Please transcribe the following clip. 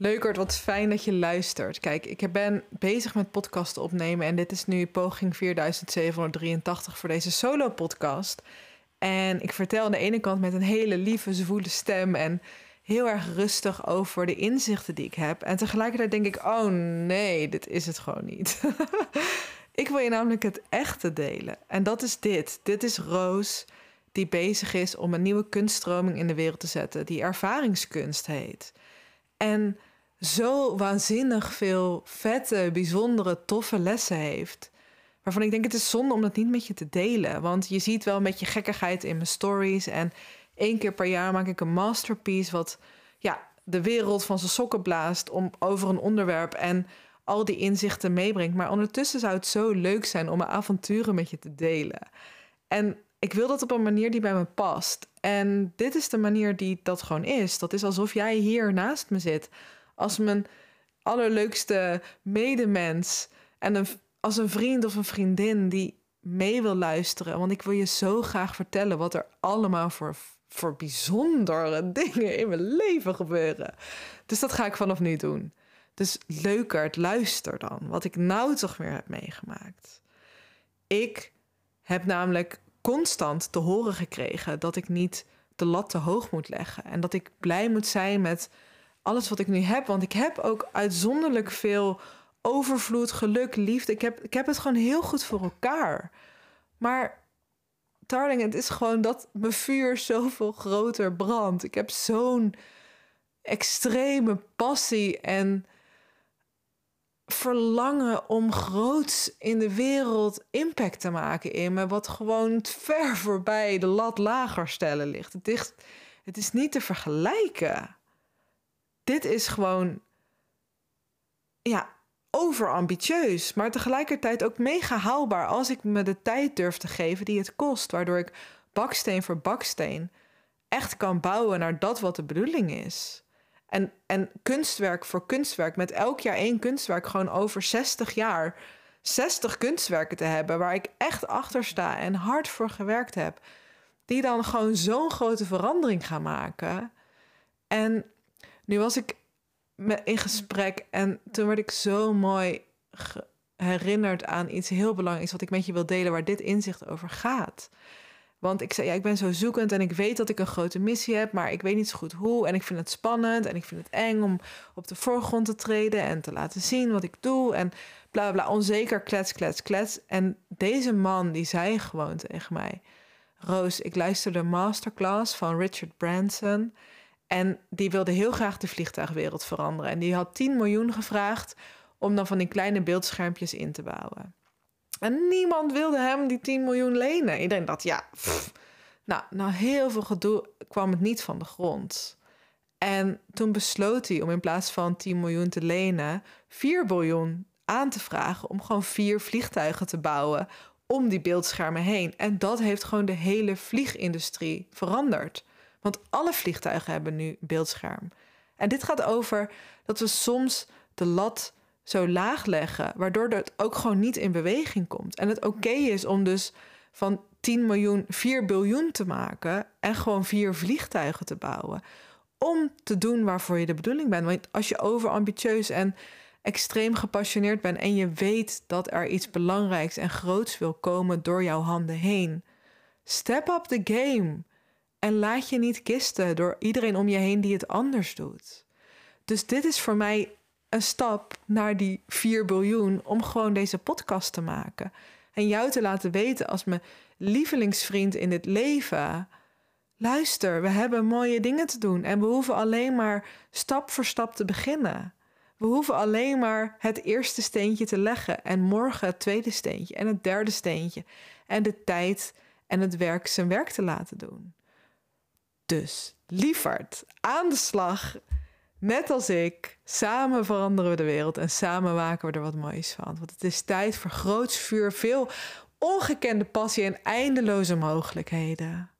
Leukert, wat fijn dat je luistert. Kijk, ik ben bezig met podcasten opnemen en dit is nu poging 4783 voor deze solo-podcast. En ik vertel aan de ene kant met een hele lieve, zwoele stem en heel erg rustig over de inzichten die ik heb. En tegelijkertijd denk ik, oh nee, dit is het gewoon niet. ik wil je namelijk het echte delen. En dat is dit. Dit is Roos die bezig is om een nieuwe kunststroming in de wereld te zetten, die ervaringskunst heet. En zo waanzinnig veel vette, bijzondere, toffe lessen heeft. Waarvan ik denk, het is zonde om dat niet met je te delen. Want je ziet wel een beetje gekkigheid in mijn stories. En één keer per jaar maak ik een masterpiece... wat ja, de wereld van zijn sokken blaast om, over een onderwerp... en al die inzichten meebrengt. Maar ondertussen zou het zo leuk zijn om mijn avonturen met je te delen. En ik wil dat op een manier die bij me past. En dit is de manier die dat gewoon is. Dat is alsof jij hier naast me zit als mijn allerleukste medemens en een, als een vriend of een vriendin die mee wil luisteren. Want ik wil je zo graag vertellen wat er allemaal voor, voor bijzondere dingen in mijn leven gebeuren. Dus dat ga ik vanaf nu doen. Dus leuker, het luister dan, wat ik nou toch weer heb meegemaakt. Ik heb namelijk constant te horen gekregen dat ik niet de lat te hoog moet leggen en dat ik blij moet zijn met alles wat ik nu heb. Want ik heb ook uitzonderlijk veel overvloed, geluk, liefde. Ik heb, ik heb het gewoon heel goed voor elkaar. Maar, darling, het is gewoon dat mijn vuur zoveel groter brandt. Ik heb zo'n extreme passie en verlangen om groots in de wereld impact te maken in me, wat gewoon ver voorbij de lat lager stellen ligt. Het het is niet te vergelijken dit is gewoon, ja, overambitieus, maar tegelijkertijd ook mega haalbaar als ik me de tijd durf te geven die het kost, waardoor ik baksteen voor baksteen echt kan bouwen naar dat wat de bedoeling is. En, en kunstwerk voor kunstwerk, met elk jaar één kunstwerk, gewoon over 60 jaar 60 kunstwerken te hebben waar ik echt achter sta en hard voor gewerkt heb, die dan gewoon zo'n grote verandering gaan maken. En nu was ik in gesprek en toen werd ik zo mooi herinnerd aan iets heel belangrijks wat ik met je wil delen, waar dit inzicht over gaat. Want ik zei, ja, ik ben zo zoekend en ik weet dat ik een grote missie heb, maar ik weet niet zo goed hoe. En ik vind het spannend en ik vind het eng om op de voorgrond te treden en te laten zien wat ik doe. En bla bla, onzeker, klets, klets, klets. En deze man die zei gewoon tegen mij: Roos, ik luisterde de masterclass van Richard Branson. En die wilde heel graag de vliegtuigwereld veranderen. En die had 10 miljoen gevraagd om dan van die kleine beeldschermpjes in te bouwen. En niemand wilde hem die 10 miljoen lenen. Iedereen dacht, ja, nou, heel veel gedoe kwam het niet van de grond. En toen besloot hij om in plaats van 10 miljoen te lenen, 4 biljoen aan te vragen om gewoon vier vliegtuigen te bouwen om die beeldschermen heen. En dat heeft gewoon de hele vliegindustrie veranderd. Want alle vliegtuigen hebben nu beeldscherm. En dit gaat over dat we soms de lat zo laag leggen, waardoor het ook gewoon niet in beweging komt. En het oké is om dus van 10 miljoen 4 biljoen te maken en gewoon vier vliegtuigen te bouwen. Om te doen waarvoor je de bedoeling bent. Want als je overambitieus en extreem gepassioneerd bent en je weet dat er iets belangrijks en groots wil komen door jouw handen heen, step up the game. En laat je niet kisten door iedereen om je heen die het anders doet. Dus dit is voor mij een stap naar die 4 biljoen om gewoon deze podcast te maken. En jou te laten weten als mijn lievelingsvriend in dit leven. Luister, we hebben mooie dingen te doen en we hoeven alleen maar stap voor stap te beginnen. We hoeven alleen maar het eerste steentje te leggen en morgen het tweede steentje en het derde steentje en de tijd en het werk zijn werk te laten doen. Dus, lieverd, aan de slag. Net als ik, samen veranderen we de wereld en samen maken we er wat moois van. Want het is tijd voor groots vuur, veel ongekende passie en eindeloze mogelijkheden.